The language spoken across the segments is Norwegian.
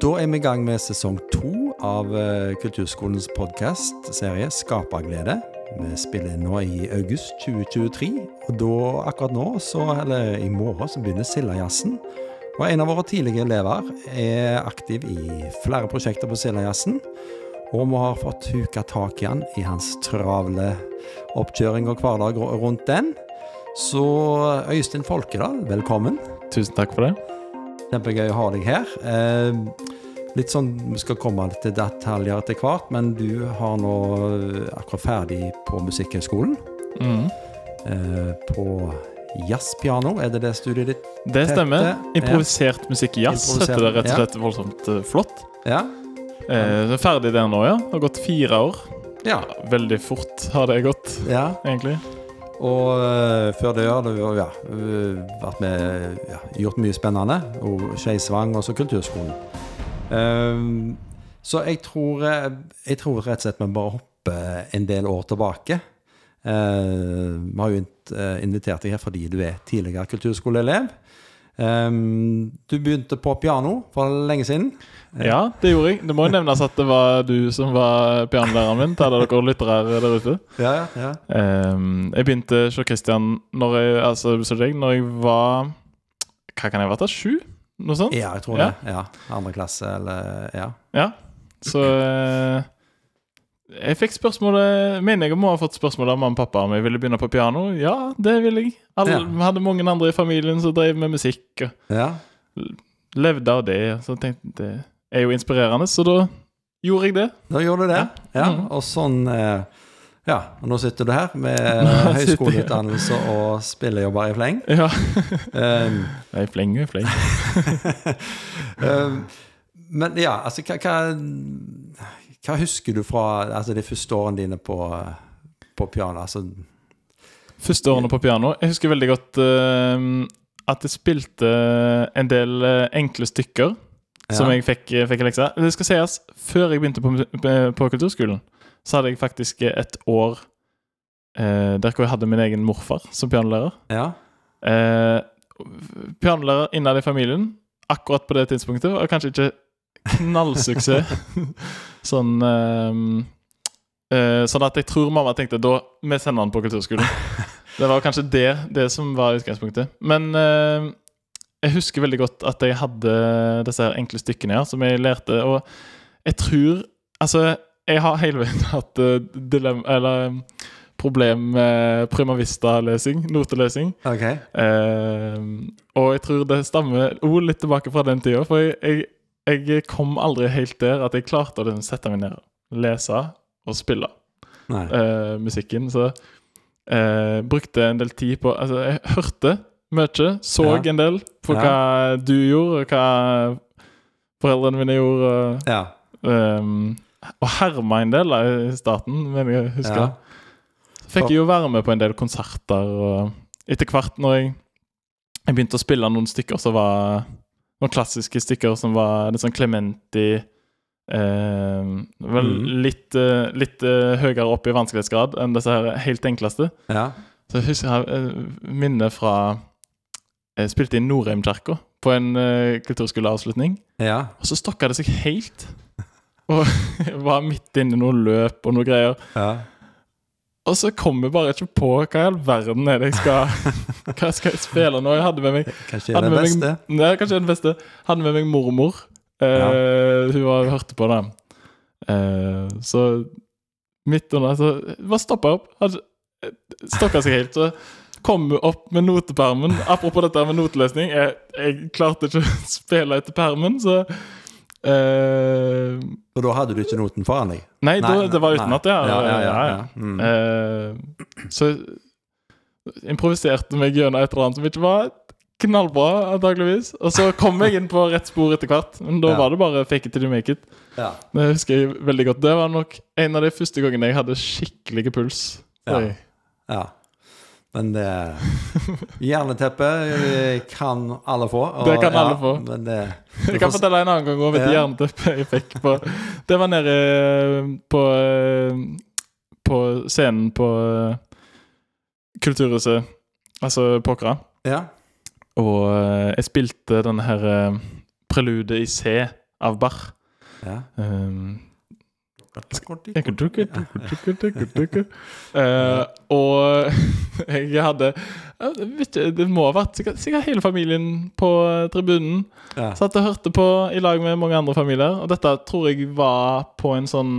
Da er vi i gang med sesong to av eh, Kulturskolens podkast-serie Skaperglede. Vi spiller inn nå i august 2023, og da, akkurat nå, så, eller i morgen, så begynner Sildajazzen. Og en av våre tidlige elever er aktiv i flere prosjekter på Sildajazzen. Og vi har fått huka tak i han i hans travle oppkjøring og hverdag rundt den. Så Øystein Folkedal, velkommen. Tusen takk for det. Kjempegøy å ha deg her. Eh, litt sånn, Vi skal komme til detaljer etter hvert, men du har nå akkurat ferdig på Musikkhøgskolen. Mm. Eh, på jazzpiano, er det det studiet ditt? Det stemmer. Improvisert musikk-jazz Improvisert, heter det rett og ja. slett voldsomt eh, flott. Ja. Eh, er ferdig der nå, ja. Det har gått fire år. ja. Veldig fort har det gått, ja. egentlig. Og uh, før det har du ja, eh, vært med, ja, gjort mye spennende. Og Skeisvang og så Kulturskolen. Ehm, så jeg tror, eh, jeg tror rett og slett vi bare hopper en del år tilbake. Uh, vi har jo eh, invitert deg her fordi du er tidligere kulturskoleelev. Um, du begynte på piano for lenge siden. Ja, det gjorde jeg. Det må jo nevnes at det var du som var pianolæreren min. til alle dere lyttere der ute. Ja, ja. Um, jeg begynte hos Christian når jeg, altså, når jeg var Hva kan jeg ha vært? Sju? Noe sånt? ja, jeg tror Ja. det. Ja, Andre klasse, eller Ja. Ja, så eh, Jeg fikk spørsmålet Mener jeg må ha fått spørsmål av mamma og pappa om jeg ville begynne på piano. Ja, det ville jeg. Alle, Ja. Vi hadde mange andre i familien som drev med musikk. Og ja. levde av det. Så jeg tenkte det er jo inspirerende, så da gjorde jeg det. Da gjorde du det. Ja. Mhm. Og sånn eh, Ja, og nå sitter du her med høyskoleutdannelse og spillejobber i fleng. Ja. Um, Nei, fleng og fleng. um, men ja, altså hva, hva, hva husker du fra altså, de første årene dine på, på piano? Altså, Første årene på piano. Jeg husker veldig godt uh, at jeg spilte en del eh, enkle stykker som jeg fikk, fikk i leksa. Det skal sies, før jeg begynte på, på, på kulturskolen, så hadde jeg faktisk et år eh, der hvor jeg hadde min egen morfar som pianolærer. ja. Eh, pianolærer innad i familien akkurat på det tidspunktet var kanskje ikke knallsuksess. sånn eh, eh, Sånn at jeg tror mamma tenkte da vi sender han på kulturskolen. Det var kanskje det, det som var utgangspunktet. Men eh, jeg husker veldig godt at jeg hadde disse enkle stykkene her som jeg lærte. Og jeg tror Altså, jeg har hele veien hatt uh, dilemma Eller um, problem med prima vista-lesing, notelesing. Ok. Eh, og jeg tror det stammer oh, litt tilbake fra den tida. For jeg, jeg, jeg kom aldri helt der at jeg klarte å sette meg ned, lese og spille eh, musikken. Så eh, brukte en del tid på Altså, jeg hørte mye, så Ja. en del på Ja. hva du gjorde, og hva foreldrene mine gjorde. Ja. um, og herma en del i starten, mener jeg husker. ja. Så fikk jeg jo være med på en del konserter, og etter hvert når jeg, jeg begynte å spille noen stykker som var Noen klassiske stykker som var litt sånn Clementi eh, Vel mm. litt, eh, litt uh, høyere opp i vanskelighetsgrad enn disse her helt enkleste. ja. Så jeg husker eh, fra Jeg spilte i Norheimkirka på en uh, kulturskoleavslutning. ja. Og så stokka det seg helt. Og var midt inne i noen løp og noe greier. ja. Og så kom jeg bare ikke på hva i all verden er det jeg skal Hva skal jeg spille nå? Jeg hadde med meg Kanskje den beste? Meg, nei, kanskje den beste. Hadde med meg mormor. Eh, Hun var, hørte på det. Eh, så midt under så Bare stoppa opp. Stokka seg helt. Så kom hun opp med notepermen. Apropos dette med notelesning. Jeg, jeg klarte ikke å spille etter permen, så eh, Og da hadde du ikke noten foran deg? Nei, da, det var nei. utenat, ja. Ja, ja, ja, ja. Mm. Uh, så improviserte meg gjennom et eller annet som ikke var knallbra, antageligvis. Og så kom jeg inn på rett spor etter hvert. Men da var det bare fake it till you make it. Ja. Det husker jeg veldig godt. Det var nok en av de første gangene jeg hadde skikkelig puls. Ja. Ja. Men det Jerneteppe kan alle få. og- Det kan alle ja, få. Men det, Jeg kan fortelle en annen gang om et Ja. jernteppe jeg fikk på Det var nede eh, på eh, På scenen på eh, Kulturhuset, altså Pokra. Ja. Og jeg spilte denne her prelude preludet i C av Bach. Ja. Um, Eh, og jeg hadde jeg vet ikke, Det må ha vært sikkert, sikkert hele familien på tribunen. Ja. Satt og hørte på i lag med mange andre familier. Og dette tror jeg var på en sånn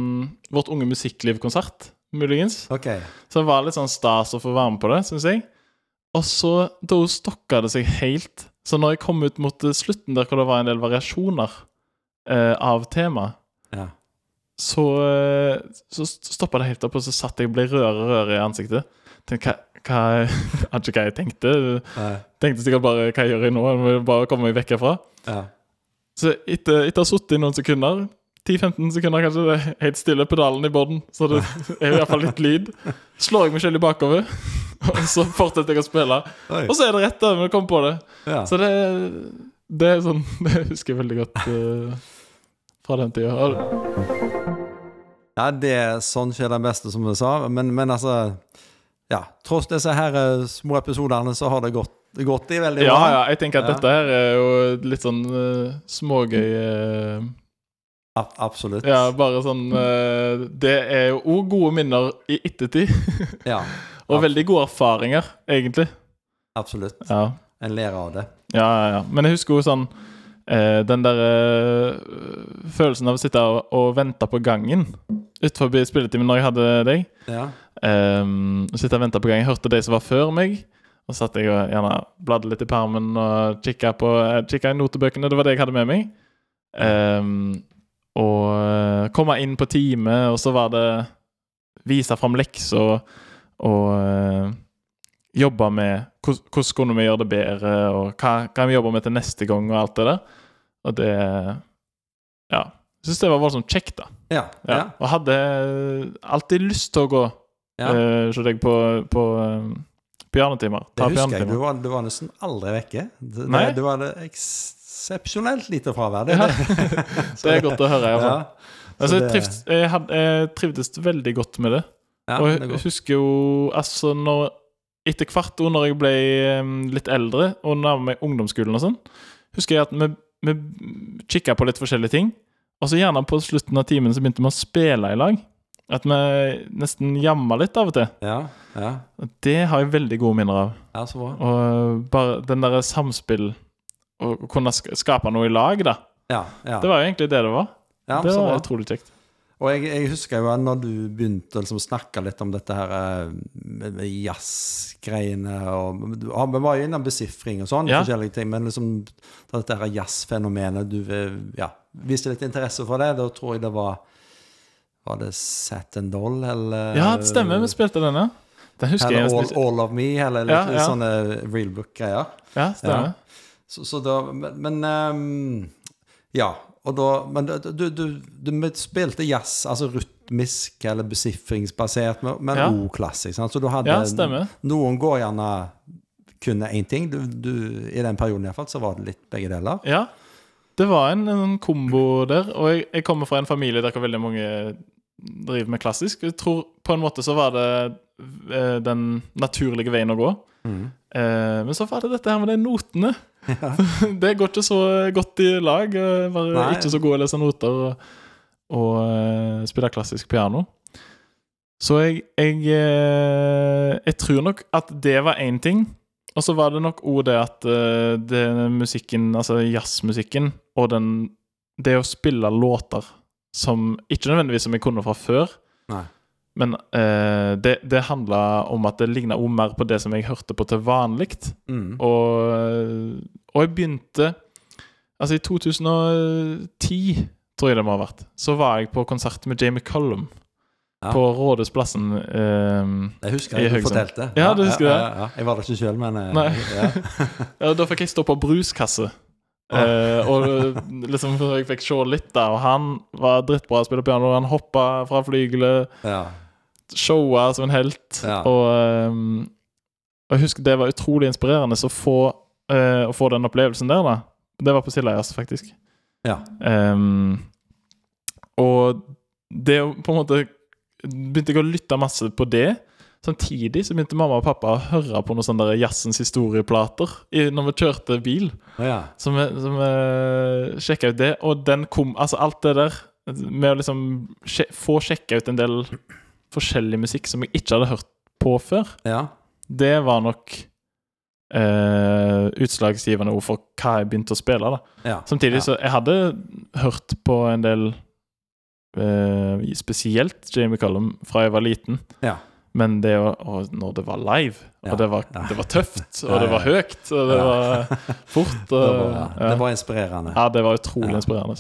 Vårt Unge Musikkliv-konsert, muligens. Okay. Så det var litt sånn stas å få være med på det, syns jeg. Og så da stokka det seg helt. Så når jeg kom ut mot slutten, der hvor det var en del variasjoner eh, av temaet Ja. Så, eh, så stoppa det helt opp, og så satt jeg og ble rødere og rødere i ansiktet. Tenkte, hva, hva, ikke hva jeg tenkte. Nei. Tenkte sikkert bare hva jeg gjør jeg nå? Jeg må bare komme meg vekk herfra. Ja. Så etter, etter å ha sittet i noen sekunder, 10-15 sekunder kanskje, det er helt stille pedalen i båten, så det er i hvert fall litt lyd, slår jeg meg selv i bakover, og så fortsetter jeg å spille. Oi. Og så er det rett, da, når jeg kommer på det. Ja. Så det, det er sånn Det husker jeg veldig godt eh, fra den tida. ja, det er sånn skjer den beste, som du sa. Men, men altså Ja, tross disse her eh, små episodene, så har det gått, gått i veldig Ja, bra. ja, jeg tenker at Ja. dette her er jo litt sånn uh, smågøy uh, A- absolutt. Ja, bare sånn uh, Det er jo òg gode minner i ettertid. Ja, og veldig gode erfaringer, egentlig. absolutt. Ja. En lærer av det. Ja, ja, ja. Men jeg husker jo sånn eh, Den der eh, følelsen av å sitte og, og vente på gangen utenfor spilletimen når jeg hadde deg. Ja. Eh, sitte og vente på gangen. Jeg hørte de som var før meg. Og satt jeg og gjerne bladde litt i permen og kikka på eh, i notebøkene. Det var det jeg hadde med meg. Um, og eh, komme inn på time, og så var det vise fram lekser og, og eh, jobbe med hvordan kunne vi gjøre det bedre, og hva kan vi jobbe med til neste gang, og alt det der. Og det Ja. Jeg syns det var voldsomt kjekt, da. Ja. Ja. ja. Og hadde alltid lyst til å gå ja. uh, hos deg på, på eh, pianotimer. Det husker jeg. Du var, du var nesten aldri vekke. Det, Nei. det, du hadde eksepsjonelt lite fravær. Det, det. Det er godt å høre. i hvert fall. Ja. Altså, jeg, det- jeg, had, jeg trivdes veldig godt med det. Ja, og jeg husker jo altså når Etter hvert også når jeg ble litt eldre og nærmet meg ungdomsskolen og sånn, husker jeg at vi, vi kikka på litt forskjellige ting. Og så gjerne på slutten av timen så begynte vi å spille i lag. At vi nesten jamma litt av og til. Ja, ja. Det har jeg veldig gode minner av. ja, så bra. Og bare den derre samspill Å kunne skape noe i lag, da. Ja, ja. Det var jo egentlig det det var. ja Det var utrolig kjekt. Og jeg, jeg husker jo når du begynte å liksom snakke litt om dette her eh, jazzgreiene og ja, Vi var jo innom besifring og sånn, Ja. forskjellige ting, men liksom dette her jazzfenomenet Du eh, ja, viste litt interesse for det. Da tror jeg det var Var det Sat and Doll, eller Ja, det stemmer. Vi spilte den, ja. Den husker jeg Eller all, all of Me, eller litt Ja, ja. sånne real book-greier. Ja, stemmer. Så, så da Men, men um, Ja. Da Men du, du, du, spilte jazz, altså rytmisk eller besifringsbasert, men Ja. òg klassisk. Sant? Så du hadde Ja. Noen går gjerne kun én ting. Du, du, I den perioden iallfall så var det litt begge deler. Ja. Det var en, en kombo der. Og jeg, jeg kommer fra en familie der veldig mange driver med klassisk. Jeg tror på en måte så var det eh, den naturlige veien å gå. Eh, men så var det dette her med de notene. det går ikke så godt i lag. Bare Være Nei. ikke så god å lese noter og, og uh, spille klassisk piano. Så jeg jeg, eh, jeg tror nok at det var én ting. Og så var det nok òg det at eh, det musikken, altså jazzmusikken, og den Det å spille låter som Ikke nødvendigvis som jeg kunne fra før, Nei. Men eh, det, det handla om at det ligna òg mer på det som jeg hørte på til vanlig. Mm. Og, og jeg begynte Altså, i 2010, tror jeg det må ha vært, så var jeg på konsert med Jamie Cullum Ja. på Rådhusplassen. Eh, Jeg husker I jeg du fortalte. Ja, du husker ja, det? Ja, ja. Jeg var der ikke sjøl, men eh, ja, da fikk jeg stå på bruskasse. Eh, og liksom jeg fikk se litt, da. Og han var drittbra å spille piano. Han hoppa fra flygelet, ja. showa som en helt. Ja. Og, um, og jeg husker det var utrolig inspirerende å få, uh, å få den opplevelsen der, da. Det var på Sildajazz, faktisk. ja. Um, og det å på en måte Begynte jeg å lytte masse på det. Samtidig så begynte mamma og pappa å høre på noen sånne jazzens historieplater i, når vi kjørte bil. Oh, ja. Så vi, så vi sjekka ut det, og den kom Altså alt det der med å liksom sje, få sjekka ut en del forskjellig musikk som jeg ikke hadde hørt på før, Ja. det var nok eh, utslagsgivende ord for hva jeg begynte å spille. da ja. Samtidig så Jeg hadde hørt på en del eh, Spesielt Jamie Cullum fra jeg var liten. Ja. Men det å, og når det var live, Ja, og det var, ja. det var tøft, og Ja, det var høyt, og det Ja. var fort Det var, ja. det var inspirerende. ja, det var utrolig Ja. inspirerende.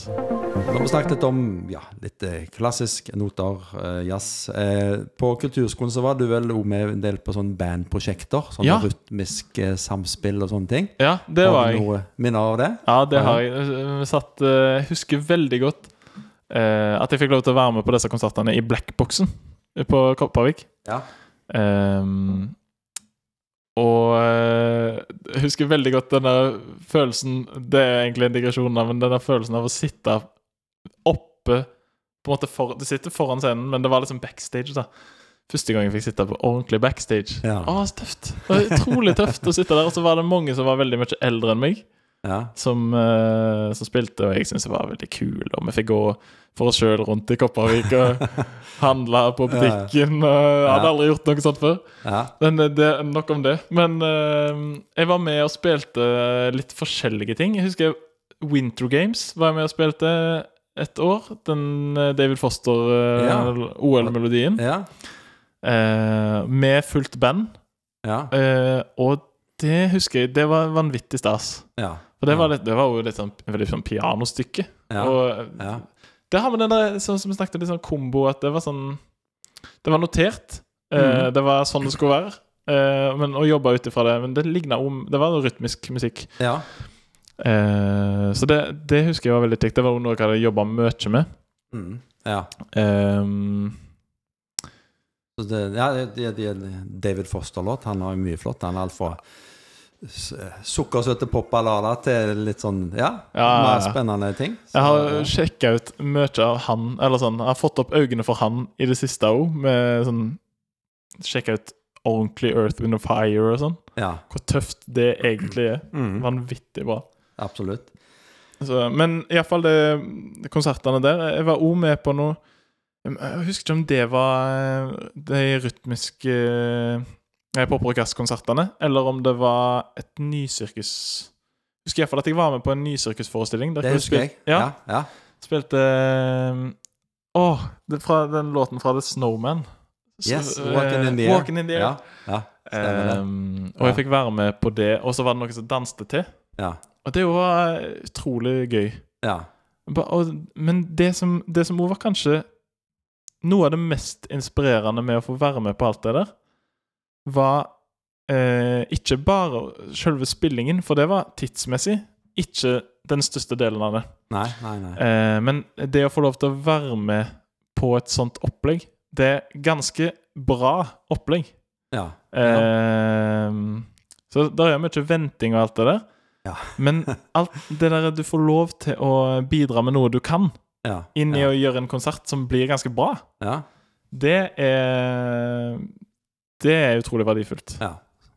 Nå har vi snakket litt om ja, litt eh, klassisk noter, eh, jazz. Eh, på kulturskolen så var du vel òg med en del på sånne bandprosjekter? Sånn Ja. rytmisk eh, samspill og sånne ting? Ja, det Har var du jeg. noe minner av det? Ja, det har jeg. Satt, Jeg husker veldig godt at jeg fikk lov til å være med på disse konsertene i Blackboxen på Kopervik. Ja. Um, og eh, jeg husker veldig godt den der følelsen Det er egentlig en digresjon, men den der følelsen av å sitte oppe på en måte for, Du sitter foran scenen, men det var liksom backstage. da Første gang jeg fikk sitte på ordentlig backstage. Ja. Å, så tøft! Det var utrolig tøft å sitte der. Og så var det mange som var veldig mye eldre enn meg Ja. som, uh, som spilte, og jeg syntes det var veldig kul. Og vi fikk gå for oss sjøl rundt i Kopervik og handle på butikken. Og jeg hadde Ja. aldri gjort noe sånt før. ja. Men eh, det nok om det. Men uh, jeg var med og spilte litt forskjellige ting. Jeg husker Winter Games var jeg med og spilte et år. Den David Foster-OL-melodien. Ja. Eh, med fullt band. Ja. Uh, og det husker jeg, det var vanvittig stas. Ja. For det var, litt, det var jo litt sånn, veldig sånn pianostykke. Ja. Og Ja. det har med den der sånn som vi snakket litt sånn kombo At det var sånn Det var notert. Eh, Mhm. det var sånn det skulle være. Eh, men å jobbe ut ifra det Men det ligna om Det var rytmisk musikk. ja. Eh, så det, det husker jeg var veldig kjekt. Det var noe jeg hadde jobba mye med. Mm. ja. Så det, ja, David Foster-låt. Han har jo mye flott. Han er alt fra sukkersøte popballader til litt sånn Ja, Ja, ja, mer spennende ting. Så, jeg har sjekka ut mye av han Eller sånn, jeg har fått opp øynene for han i det siste òg, med sånn Sjekka ut ordentlig Earth Wind of Fire og sånn. ja. Hvor tøft det egentlig er. Mm. Vanvittig bra. Absolutt. Så, men iallfall de konsertene der Jeg var òg med på noe Jeg husker ikke om det var eh, de rytmiske eh, poprock-konsertene, eller om det var et nysirkus husker iallfall at jeg var med på en nysirkusforestilling. Det husker jeg. Ja, Ja. ja. spilte Å, Åh, fra den låten fra The Snowman. Yes. eh, Walking in the air. In the air. Ja. ja. Um, og jeg fikk være med på det, og så var det noe som danste til. Ja. Og det var utrolig gøy. ja. Men det som, det som var kanskje noe av det mest inspirerende med å få være med på alt det der, var eh, ikke bare selve spillingen, for det var tidsmessig ikke den største delen av det. Nei, nei, nei. Eh, men det å få lov til å være med på et sånt opplegg, det er ganske bra opplegg. Ja. Eh, så det er mye venting og alt det der. Ja. Men alt det der du får lov til å bidra med noe du kan, Ja. inn i ja. å gjøre en konsert som blir ganske bra, ja. det er Det er utrolig verdifullt. ja.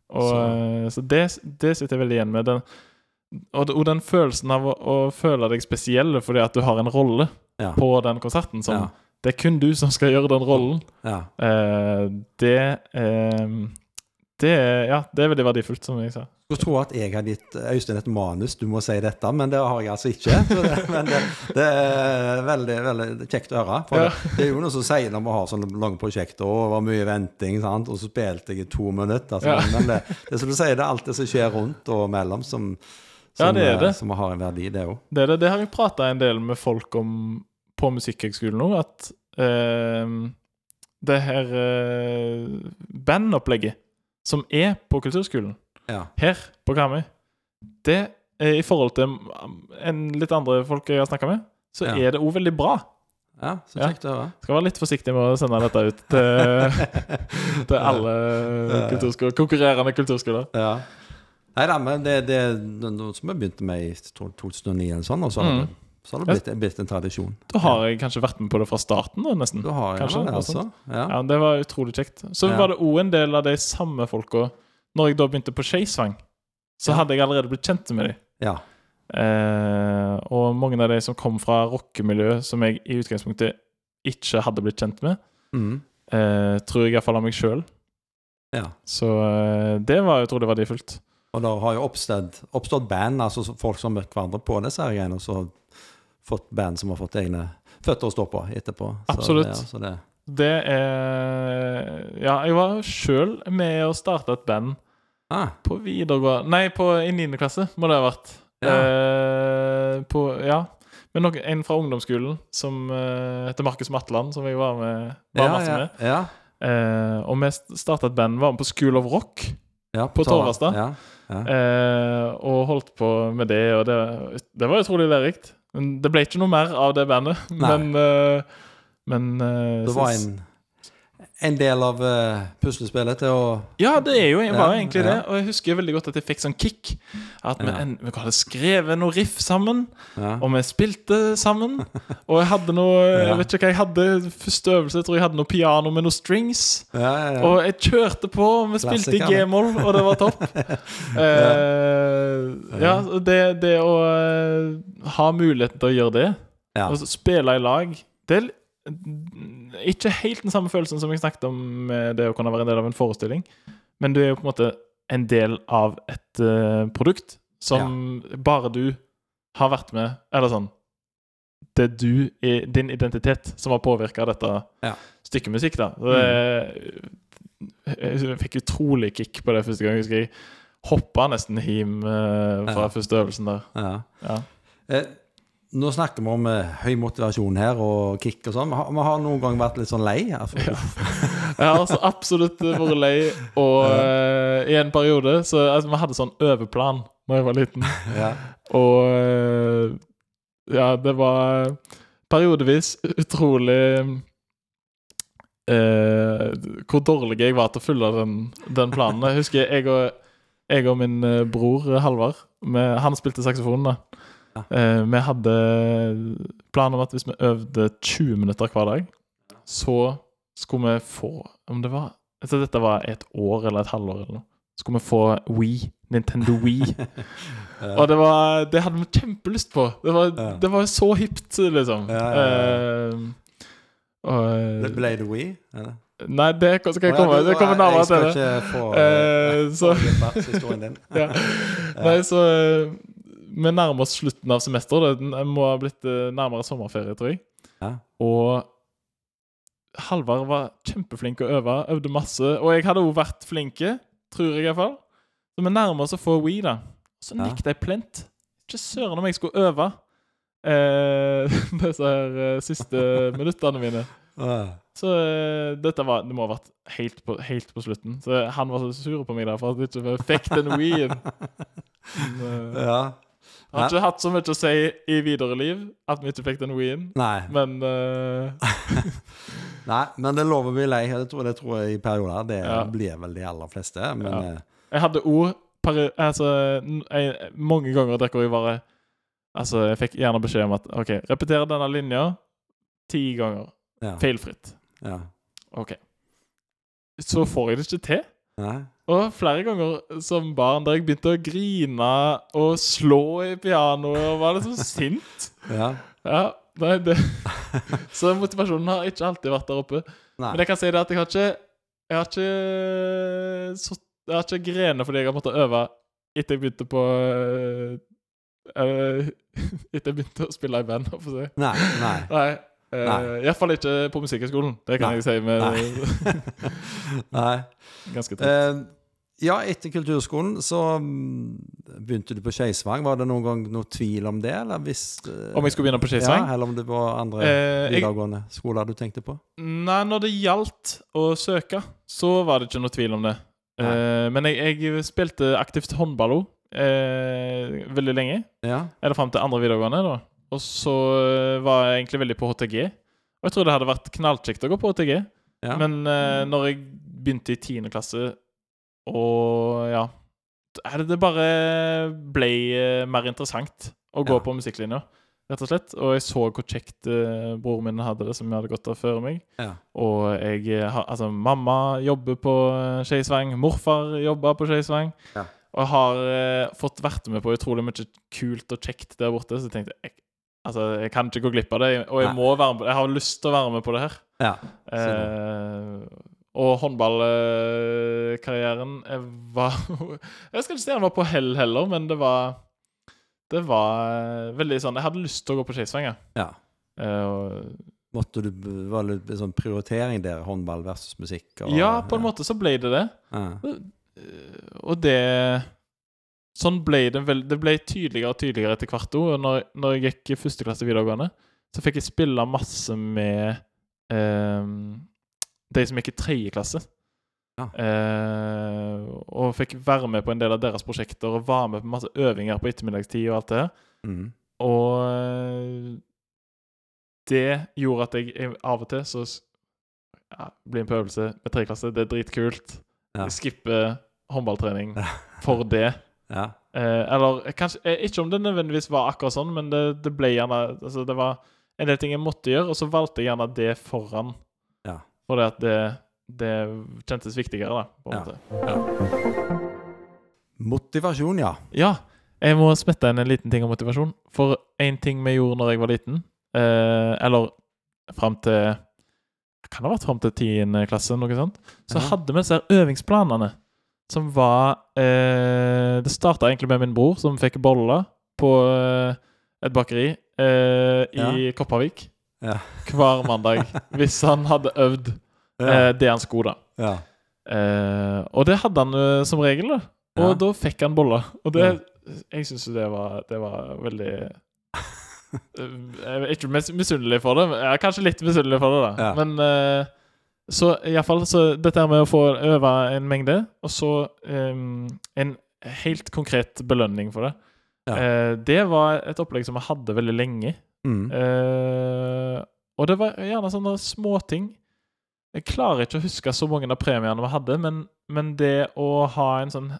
Og, Så- eh, så det, det sitter jeg veldig igjen med. Den, og, og den følelsen av å, å føle deg spesiell fordi at du har en rolle Ja. på den konserten som Ja. Det er kun du som skal gjøre den rollen. ja. Eh, det eh, Det Ja, det er veldig verdifullt, som jeg sa. skulle tro at jeg hadde gitt Øystein et manus, du må si dette, men det har jeg altså ikke. Så det, men det, det er veldig veldig kjekt å høre. For Ja. det, det er jo noe som sier når vi har sånne lange prosjekter, og det var mye venting, sant? og så spilte jeg i to minutter. Altså, Ja. Men det, det er som du sier, det er alt det som skjer rundt og mellom, som, Ja, som, er eh, som har en verdi, det òg. Det, er det, det har jeg prata en del med folk om på Musikkhøgskolen nå, at eh, det her eh, bandopplegget som er på kulturskolen Ja. her på Karmøy, det er i forhold til en litt andre folk jeg har snakka med, så Ja. er det òg veldig bra. ja, så kjekt å høre. Skal være litt forsiktig med å sende dette ut til, til alle kulturskoler, konkurrerende kulturskoler. Ja. Nei da, men det, det, det noe som vi begynte med i 2009 eller sånn, og så har Mm. det Så har det blitt, blitt en tradisjon. Da har jeg kanskje vært med på det fra starten, da, nesten. Da har Kanskje, det, altså. Ja. Ja, Det var utrolig kjekt. Så Ja. var det òg en del av de samme folka Når jeg da begynte på Skeisvang, så Ja. hadde jeg allerede blitt kjent med dem. ja. Eh, og mange av de som kom fra rockemiljø, som jeg i utgangspunktet ikke hadde blitt kjent med, Mm. eh, tror jeg iallfall av meg sjøl. ja. Så eh, det var utrolig verdifullt. Og det har jo oppstått, oppstått band, altså folk som møtte hverandre på disse greiene, så fått band som har fått egne føtter å stå på etterpå. Absolutt. Ja, så det, Det er Ja, jeg var sjøl med å starte et band ah, på videregående Nei, på, i 9. klasse må det ha vært. Eh, på, ja. Men nok, en fra ungdomsskolen som uh, heter Markus Matland, som jeg var med var ja, masse med. ja, Eh, og vi starta et band, var med på School of Rock, ja, På Torvastad? Ja, ja. eh, og holdt på med det, og det, det var utrolig lærerikt. Men det ble ikke noe mer av det bandet. Nei. Men, uh, men uh, Det var en, en del av uh, puslespillet til å Ja, det er jo, var jo egentlig ja. det. Og jeg husker veldig godt at jeg fikk sånn kick. At vi, Ja. en, vi hadde skrevet noe riff sammen, ja. og vi spilte sammen. Og jeg hadde noe Ja. Jeg vet ikke hva jeg hadde første øvelse. Jeg tror jeg hadde noe piano med noen strings. Og jeg kjørte på, og vi spilte i G-moll, og det var topp. uh, ja, det, det å uh, ha muligheten til å gjøre det, og spille i lag Det er ikke helt den samme følelsen som jeg snakket om det å kunne være en del av en forestilling, men du er jo på en måte en del av et uh, produkt som bare du har vært med Eller sånn Det er du, i din identitet, som har påvirka dette Ja. stykket musikk. da Det, mm. Jeg fikk utrolig kick på det første gang. Jeg husker jeg hoppa nesten hjem uh, fra Ja. første øvelsen der. ja. Ja. Eh, nå snakker vi om eh, høy motivasjon her og kick og sånn. Vi har, vi har noen gang vært litt sånn lei. Altså, Jeg har altså absolutt vært lei, og eh, i en periode så altså, Vi hadde sånn overplan da jeg var liten, ja. og eh, Ja, det var periodevis utrolig eh, Hvor dårlig jeg var til å følge den, den planen. Jeg husker jeg og, jeg og min eh, bror Halvard Han spilte saksofon, da. Ja. Eh, vi hadde plan om at hvis vi øvde 20 minutter hver dag, så skulle vi få Om det var altså Dette var et år eller et halvår eller noe. Skulle vi få Wii. Nintendo Wii. Og det var Det hadde vi kjempelyst på. Det var, Ja. det var så hipt, liksom. Ja, ja, Eh, og, Det ble det Wii? Eller? nei, det skal jeg ja, komme Det kommer nærmere til Jeg skal ikke få Eh, så- din. Ja. Nei, så eh, Vi nærmer oss slutten av semesteret. Det må ha blitt eh, nærmere sommerferie, tror jeg. Ja. Og Halvard var kjempeflink å øve, øvde masse. Og jeg hadde òg vært flinke, tror jeg iallfall. Så vi nærmer oss å få We, da. Så Ja. nikket jeg plent. Ikke søren om jeg skulle øve eh, disse her eh, siste minuttene mine. Så eh, dette var, det må ha vært helt på, helt på slutten. Så han var så sur på meg der for at jeg ikke fikk den Wii-en. Ja. Har ikke hatt så mye å si i videre liv at vi ikke fikk den Wii-en, Nei. men uh... Nei, men det lover vi lei. Det tror, det tror jeg i perioder. Det Ja. blir vel de aller fleste. Men Ja. eh, Jeg hadde òg altså, jeg, Mange ganger drikker jeg bare Altså, jeg fikk gjerne beskjed om at OK, repeter denne linja ti ganger. ja. Feilfritt. ja. OK. Så får jeg det ikke til. Nei. Og flere ganger som barn der jeg begynte å grine og slå i pianoet og var liksom sint. Ja. Ja, nei, det Så motivasjonen har ikke alltid vært der oppe. Nei. Men jeg kan si det at jeg har ikke Jeg har ikke så, Jeg har ikke grenet fordi jeg har måttet øve etter jeg begynte på øh, Etter jeg begynte å spille i band, holdt jeg på å si. Nei. Nei. Nei. Uh, Nei. Iallfall ikke på Musikkhøgskolen. Det kan Nei. jeg si med Nei. Nei. ganske trygt. Eh, ja, etter kulturskolen så mm, begynte du på Skeisvang. Var det noen gang noe tvil om det? Eller hvis, eh, Om jeg skulle begynne på Skeisvang? Ja, eller om det var andre Eh, jeg, videregående skoler du tenkte på? nei, når det gjaldt å søke, så var det ikke noe tvil om det. Eh, men jeg, jeg spilte aktivt håndball òg, eh, veldig lenge. Ja. Eller fram til andre videregående. da Og så eh, var jeg egentlig veldig på HTG. Og jeg tror det hadde vært knallkjekt å gå på HTG. ja. Men eh, når jeg begynte i tiende klasse, og ja det, bare ble eh, mer interessant å gå Ja. på musikklinja. rett og slett. Og jeg så hvor kjekt eh, broren min hadde det, som jeg hadde gått av før meg. Ja. Og jeg eh, har Altså, mamma jobber på Skeisvang. Morfar jobber på Skeisvang. Ja. Og jeg har eh, fått vært med på utrolig mye kult og kjekt der borte, så jeg tenkte jeg, Altså, jeg kan ikke gå glipp av det, og jeg Nei. må være med Jeg har lyst til å være med på det her. ja. Eh, og håndballkarrieren jeg var Jeg skal ikke si den var på hell heller, men det var Det var eh, veldig sånn Jeg hadde lyst til å gå på Skeisvang, ja. Eh, Måtte du Var det en sånn prioritering der, håndball versus musikk? og- ja, på en måte så ble det det. Ja. Og det Sånn ble det vel Det ble tydeligere og tydeligere etter hvert òg. Når, når jeg gikk i første klasse videregående, så fikk jeg spille masse med eh, de som gikk i tredje klasse. Ja. Eh, og fikk være med på en del av deres prosjekter og var med på masse øvinger på ettermiddagstid og alt det her. Mm. Og eh, det gjorde at jeg, av og til så ja, blir en på øvelse med tredje klasse. Det er dritkult. Ja. Jeg skipper håndballtrening for det. Ja. Eh, eller kanskje eh, Ikke om det nødvendigvis var akkurat sånn, men det, det ble gjerne altså Det var en del ting jeg måtte gjøre, og så valgte jeg gjerne det foran. Ja. Fordi at det, det kjentes viktigere, da. På en Ja. måte. Motivasjon, ja. Ja, jeg må smette inn en liten ting om motivasjon. For en ting vi gjorde når jeg var liten, eh, eller fram til Kan det ha vært fram til 10. klasse, noe sånt? Så Ja. hadde vi disse øvingsplanene som var eh, Det starta egentlig med min bror, som fikk boller på eh, et bakeri eh, i Kopervik Ja. hver mandag. hvis han hadde øvd eh, det han skulle, da. ja. Eh, og det hadde han eh, som regel, da. Og Ja. da fikk han boller. Og det Jeg syns jo det var, det var veldig Jeg er ikke misunnelig for det. Jeg er kanskje litt misunnelig for det, da. Ja. Men eh, så iallfall så dette med å få øve en mengde, og så um, en helt konkret belønning for det. Ja. Uh, det var et opplegg som vi hadde veldig lenge. Mm. Uh, og det var gjerne sånne småting. Jeg klarer ikke å huske så mange av premiene vi hadde, men, men det å ha en sånn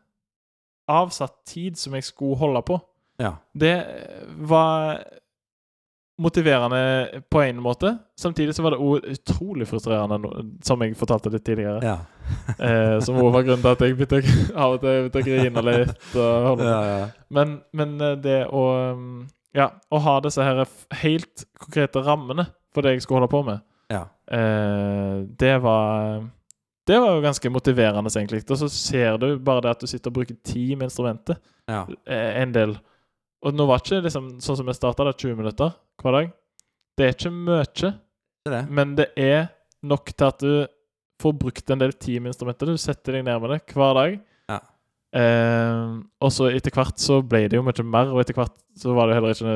avsatt tid som jeg skulle holde på, Ja. det var motiverende på en måte. Samtidig så var det utrolig frustrerende, som jeg fortalte litt tidligere. Ja. Eh, som var grunnen til at jeg begynte av og til begynte å grine litt. Ja, ja. Men, men eh, det å um, Ja, å ha disse her helt konkrete rammene for det jeg skulle holde på med, Ja. eh, det var Det var jo ganske motiverende, egentlig. Og så ser du bare det at du sitter og bruker tid med instrumentet, ja. eh, en del. Og nå var ikke liksom sånn som jeg starta, 20 minutter hver dag. Det er ikke mye, Det det. men det er nok til at du får brukt en del tid med instrumentet. Du setter deg ned med det hver dag. Ja. Eh, og så etter hvert så ble det jo mye mer, og etter hvert så var det heller ikke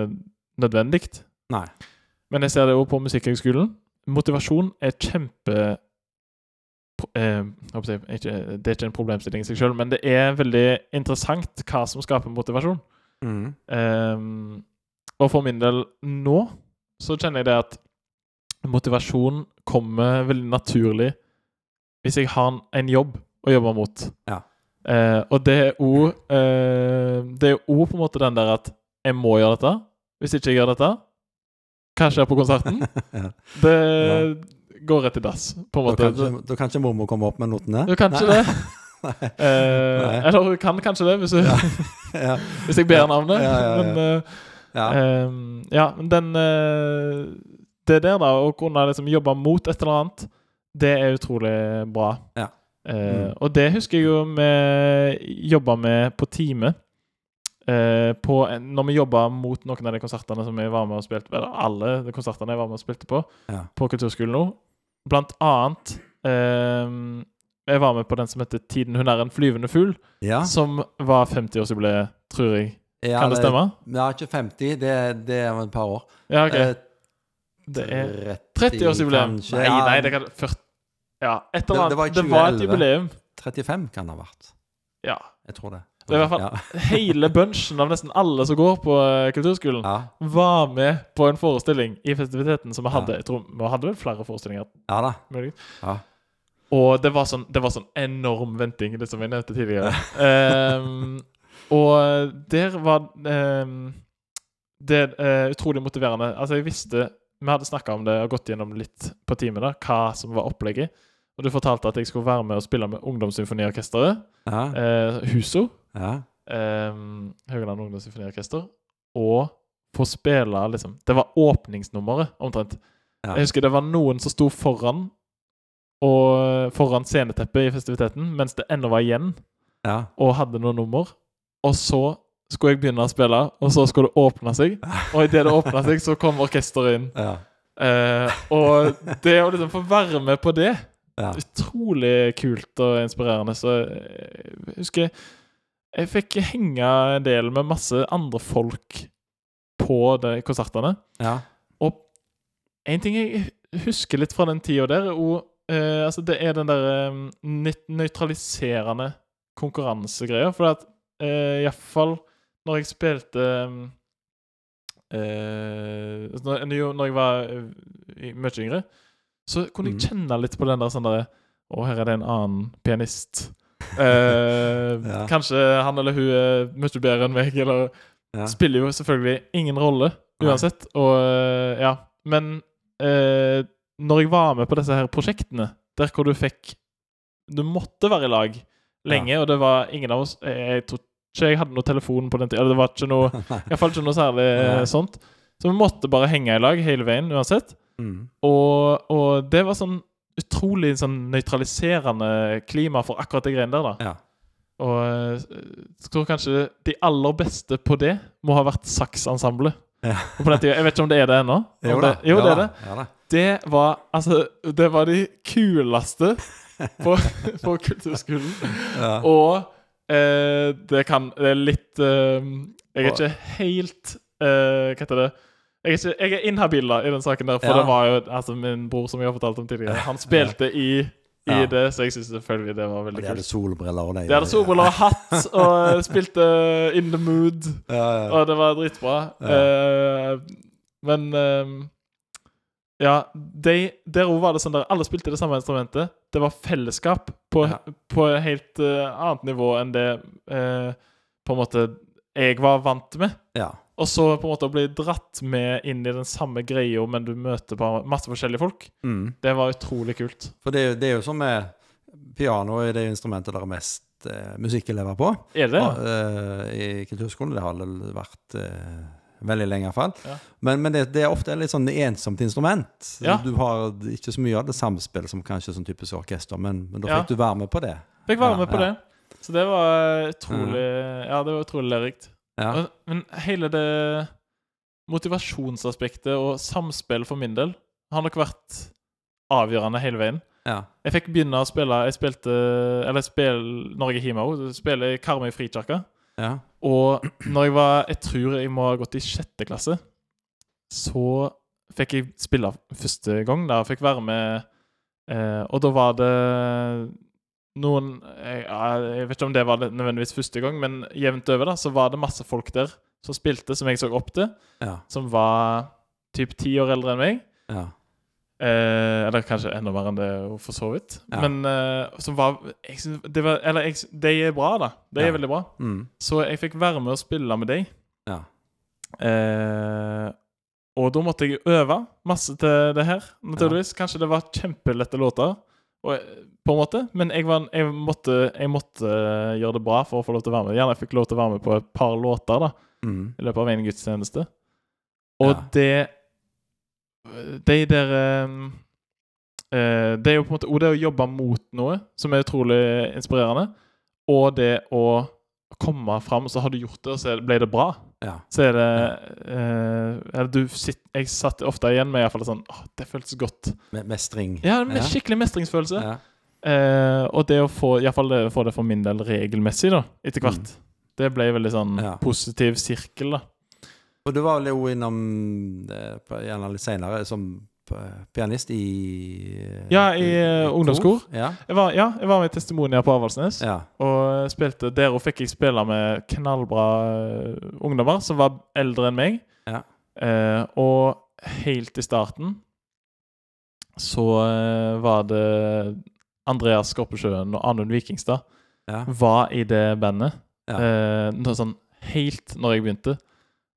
nødvendig. Nei. Men jeg ser det òg på Musikkhøgskolen. Motivasjon er kjempe eh, Det er ikke en problemstilling i seg sjøl, men det er veldig interessant hva som skaper motivasjon. Mm. Um, og for min del nå så kjenner jeg det at motivasjon kommer veldig naturlig hvis jeg har en- jobb å jobbe mot. Ja. Uh, og det er òg Det er òg på en måte den der at jeg må gjøre dette. Hvis ikke jeg gjør dette, hva skjer på konserten? Ja. Det går rett i dass, på en Da måte. kan, ikke, da kan ikke mormor komme opp med notene? Du kan ikke det. Nei. Eh, eller hun kan kanskje det, hvis, du, Ja. hvis jeg ber navnet. Men eh, Ja. Ehm, ja, men den eh, Det der, da, å kunne liksom jobbe mot et eller annet, det er utrolig bra. Ja. Eh, Mm. Og det husker jeg jo vi jobba med på time. Eh, på, når vi jobba mot noen av de konsertene som jeg var med og spilte Eller alle de konsertene jeg var med og spilte på Ja. på Kulturskolen nå. Blant annet ehm, Jeg var med på den som heter 'Tiden hun er en flyvende fugl', ja. som var 50-årsjubileet, tror jeg. Ja, Kan det stemme? Ja, ikke 50. Det, det er et par år. Ja, ok. Eh, Det er 30, 30-årsjubileum. kanskje. Nei, nei, det kan 40 Ja, et Det- eller det annet. var i Det var et jubileum. 35 kan det ha vært. Ja. Jeg tror det. Det er i hvert fall- Ja. Hele bunchen av nesten alle som går på eh, Kulturskolen, Ja. var med på en forestilling i festiviteten som vi hadde. Ja. Jeg tror Vi hadde vel flere forestillinger. ja da. Ja. Og det var sånn, det var sånn enorm venting, det som jeg nevnte tidligere. um, og der var um, det er utrolig motiverende. Altså, jeg visste Vi hadde snakka om det og gått gjennom litt på teamet, da, hva som var opplegget. Og du fortalte at jeg skulle være med og spille med Ungdomssymfoniorkesteret. Ja. Uh, Huso. ja. Um, Høgland Ungdomssymfoniorkester. Og få spille liksom Det var åpningsnummeret, omtrent. Ja. Jeg husker det var noen som sto foran og foran sceneteppet i festiviteten, mens det ennå var igjen, ja. og hadde noen nummer. Og så skulle jeg begynne å spille, og så skulle det åpne seg. Og idet det åpna seg, så kom orkesteret inn. ja. Eh, og det å liksom få være med på det ja. Utrolig kult og inspirerende. Så jeg husker jeg fikk henge en del med masse andre folk på de konsertene. ja. Og en ting jeg husker litt fra den tida der, er eh, altså det er den der eh, nøytraliserende konkurransegreia. For at eh, iallfall når jeg spilte eh, når, når jeg var eh, mye yngre, så kunne jeg Mhm. kjenne litt på den der sånn derre Å, her er det en annen pianist. Eh, Ja. Kanskje han eller hun er mye bedre enn meg, eller Ja. Spiller jo selvfølgelig ingen rolle uansett. Og eh, ja. Men eh, når jeg var med på disse her prosjektene, der hvor du fikk Du måtte være i lag lenge, og det var ingen av oss Jeg, tror ikke jeg hadde noe telefon på den tida. Det var ikke noe Iallfall ikke noe særlig eh, Nei. sånt. Så vi måtte bare henge i lag hele veien uansett. Mm. Og, og det var sånn utrolig sånn nøytraliserende klima for akkurat de greiene der, da. Ja. Og eh, jeg tror kanskje de aller beste på det må ha vært Saks-ensemblet. Ja. Og på den tiden, Jeg vet ikke om det er det ennå. Jo det, jo, ja, det er det. Ja, da. Det var altså Det var de kuleste på, på kulturskolen. Ja. Og eh, det kan Det er litt eh, Jeg er ikke helt eh, Hva heter det? Jeg er, ikke, jeg er inhabil da i den saken der, for Ja. det var jo altså min bror, som jeg har fortalt om tidligere, han spilte i, i Ja. det, så jeg syns selvfølgelig det var veldig De hadde kult. solbriller og de De hadde solbriller og hatt og spilte In the Mood. Ja, ja. Og det var dritbra. Eh, men eh, Ja, de, der òg var det sånn der alle spilte det samme instrumentet. Det var fellesskap på, Ja. på et helt uh, annet nivå enn det uh, på en måte jeg var vant med. ja. Og så på en måte å bli dratt med inn i den samme greia, men du møter bare masse forskjellige folk. Mm. Det var utrolig kult. For det, det er jo som med piano er det instrumentet der er mest uh, musikkelever på. Er det? Og, uh, I kulturskolen. Det har det vært eh, veldig lenge, iallfall. Ja. Men, men det, det er ofte et litt sånn ensomt instrument. Ja. Du har ikke så mye av det samspillet som kanskje sånn typisk orkester, men, men da Ja. fikk du være med på det. Fikk være Ja, med på ja. det. Så det var utrolig Ja, det var utrolig lærerikt. Ja. Men- hele det motivasjonsaspektet og samspill for min del har nok vært avgjørende hele veien. ja. Jeg fikk begynne å spille Jeg spilte Eller spil Norge Himo. er spiller i Karmøy frikirke. ja. Og når jeg var Jeg tror jeg må ha gått i sjette klasse. Så fikk jeg spille første gang. Da fikk være med eh, Og da var det noen jeg, jeg vet ikke om det var nødvendigvis første gang, men jevnt over da Så var det masse folk der som spilte, som jeg så opp til. Ja. Som var typ ti år eldre enn meg. ja. Eh, eller kanskje enda mer enn det, for så vidt. Ja. Men eh, som var, jeg synes, det var Eller jeg, de er bra, da. De er Ja. veldig bra. Mm. Så jeg fikk være med og spille med dem. Ja. Eh, og da måtte jeg øve masse til det her, naturligvis. Kanskje det var kjempelette låter, og, på en måte. Men jeg, var, jeg, måtte, jeg måtte gjøre det bra for å få lov til å være med. Gjerne jeg fikk lov til å være med på et par låter da Mm. i løpet av en gudstjeneste. Og det De der eh, eh, Det er jo på en måte Og det å jobbe mot noe som er utrolig inspirerende, og det å komme fram, så har du gjort det, og så er ble det bra. ja. Så er det eh, eller du sitt, Jeg satt ofte igjen med iallfall sånn Åh, det føltes godt. Med mestring. Ja, med skikkelig mestringsfølelse. Ja. Eh, og det å få Iallfall det få det for min del regelmessig, da, etter hvert. Mm. Det ble veldig sånn Ja. positiv sirkel, da. Og du var vel jo innom eh, gjerne litt senere som eh, pianist i eh, Ja, i, i ungdomskor. Ja. Jeg var, ja, jeg var med i Testimonier på Avaldsnes. ja. Og spilte Der og fikk jeg spille med knallbra eh, ungdommer som var eldre enn meg. Ja. Eh, og helt i starten så eh, var det Andreas Skorpesjøen og Anund Vikingstad ja. var i det bandet. Eh, sånn helt når jeg begynte.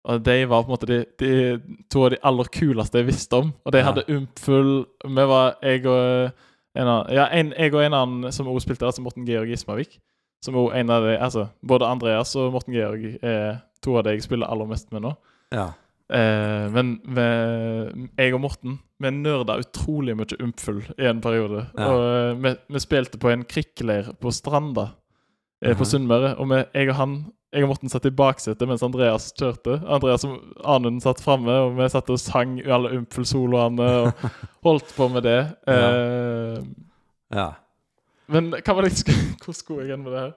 Og de var på en måte de, de to av de aller kuleste jeg visste om. Og de Ja. hadde Umpfull Vi var jeg og en annen Ja, en, jeg og en annen som også spilte, altså Morten Georg Ismavik. Som også en av de Altså, både Andreas og Morten Georg er to av de jeg spiller aller mest med nå. Ja. Eh, men vi- jeg og Morten Vi nerda utrolig mye Umpfull i en periode. Ja. Og eh, vi, vi spilte på en krikkeleir på Stranda eh, på Mhm. Sunnmøre. Og vi, jeg og han jeg og Morten satt i baksetet mens Andreas kjørte. Andreas og Anund satt framme, og vi satt og sang alle Umpfull-soloene og holdt på med det. Eh, ja. men hva var det jeg Hvor skulle jeg hen med det her?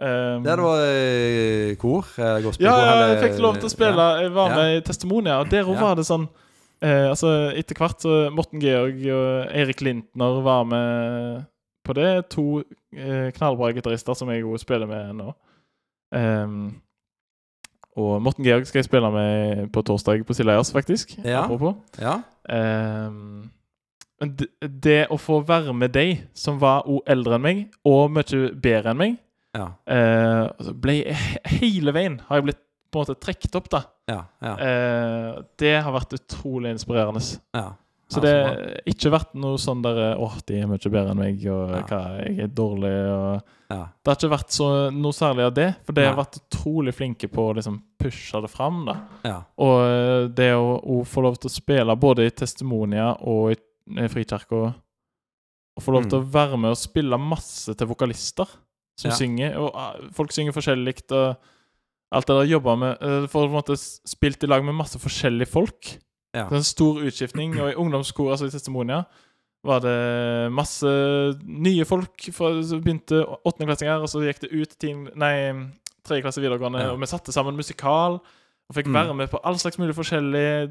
Um, det var uh, kor. gospelkor, Ja, ja, jeg fikk lov til å spille. Jeg var Ja. med i Testimonia, og der òg Ja. var det sånn uh, Altså, etter hvert så Morten Georg og Erik Lintner var med på det. To knallbra gitarister som jeg òg spiller med nå. Ehm, og Morten Georg skal jeg spille med på torsdag på Silleias, faktisk. Ja. Ja. Um, men det, det å få være med de som var òg eldre enn meg, og mye bedre enn meg Ja. altså ble Hele veien har jeg blitt på en måte trukket opp, da. Ja. Ja. Eh, det har vært utrolig inspirerende. ja. Så det har ikke vært noe sånn der Åh, de er mye bedre enn meg, og Ja. hva, jeg er dårlig, og Ja. Det har ikke vært så, noe særlig av det, for de har vært utrolig flinke på å liksom pushe det fram, da. Ja. Og eh, det å, å få lov til å spille både i Testimonia og i, i Frikirka Og få lov til å være med og spille masse til vokalister som Mm. Synger. Og folk synger forskjellig. Og alt det der jobba med eh, Får på en måte spilt i lag med masse forskjellige folk. Ja. Det er en stor utskiftning. Og i ungdomskor, altså i Testimonia, var det masse nye folk som begynte åttendeklassinger, og så gikk det ut til Nei, tredje klasse videregående, Ja. og vi satte sammen musikal. Og fikk Mm. være med på all slags mulig forskjellig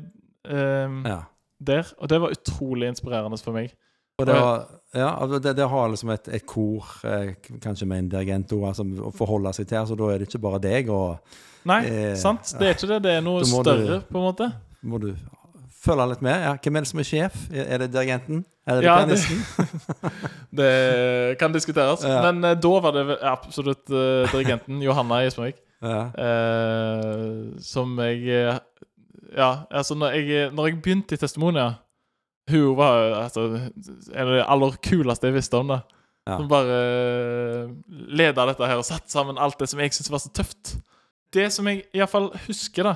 um, ja. der. Og det var utrolig inspirerende for meg. Og det, var, ja, altså det, det har liksom et, et kor, eh, kanskje med en dirigent òg, altså, å forholde seg til, så da er det ikke bare deg, og Nei, Eh, sant? Det er ikke det. Det er noe større, du- på en måte. må du følge litt med. Ja, hvem er det som er sjef? Er det dirigenten? Er det Ja, det- pianisten? Det kan diskuteres. Ja. Men eh, da var det absolutt uh, dirigenten Johanna Gismavik. Ja. uh, som jeg Ja, altså, når jeg, når jeg begynte i Testimonia Hun var altså, en av de aller kuleste jeg visste om. det. Som bare leda dette her og satte sammen alt det som jeg syntes var så tøft. Det som jeg iallfall husker, da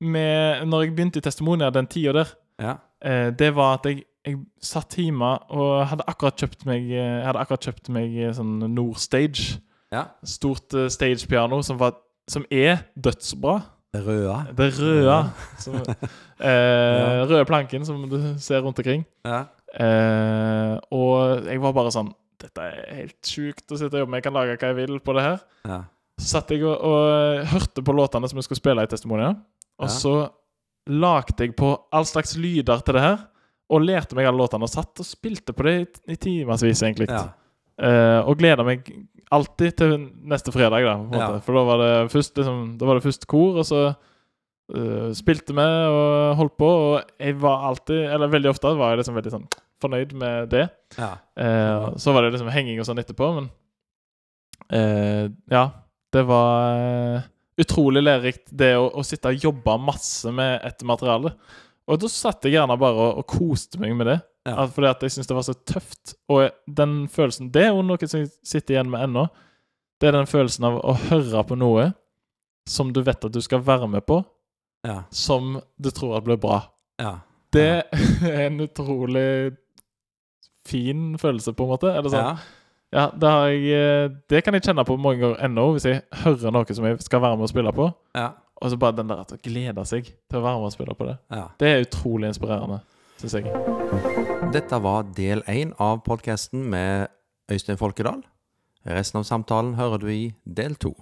med, når jeg begynte i Testimonia den tida der, ja. eh, det var at jeg, jeg satt hjemme og hadde akkurat kjøpt meg eh, hadde akkurat kjøpt meg eh, sånn Nord Stage. Ja. Stort uh, stagepiano som, var, som er dødsbra. Det røde. Det røde. Som, eh, Røde planken som du ser rundt omkring. Ja. Eh, og jeg var bare sånn Dette er helt sjukt å sitte og jobbe med. Jeg kan lage hva jeg vil på det her. Ja. Så satt jeg og, og hørte på låtene som jeg skulle spille i Testimonia. Og så lagde jeg på all slags lyder til det her. Og lærte meg alle låtene og satt og spilte på det i, i timevis, egentlig. Ja. Uh, og gleda meg alltid til neste fredag, da. Ja. For da var det først liksom, Da var det først kor, og så uh, spilte vi og holdt på. Og jeg var alltid, eller veldig ofte, var jeg liksom veldig sånn fornøyd med det. Ja. Uh, så var det liksom henging og sånn etterpå, men Ja. Det var utrolig lærerikt, det å, å sitte og jobbe masse med et materiale. Og da satt jeg gjerne bare og, og koste meg med det. Ja. Fordi at jeg syntes det var så tøft. Og den følelsen Det er jo noe som jeg sitter igjen med ennå. Det er den følelsen av å høre på noe som du vet at du skal være med på, Ja. som du tror at blir bra. Ja. Det er en utrolig fin følelse, på en måte. Eller sånn. Ja. Det, jeg, eh, det kan jeg kjenne på mange ganger ennå, hvis jeg hører noe som jeg skal være med og spille på. Ja. Og så bare den der at å glede seg til å være med og spille på det. ja. Det er utrolig inspirerende, syns jeg. Dette var del én av podkasten med Øystein Folkedal. Resten av samtalen hører du i del to.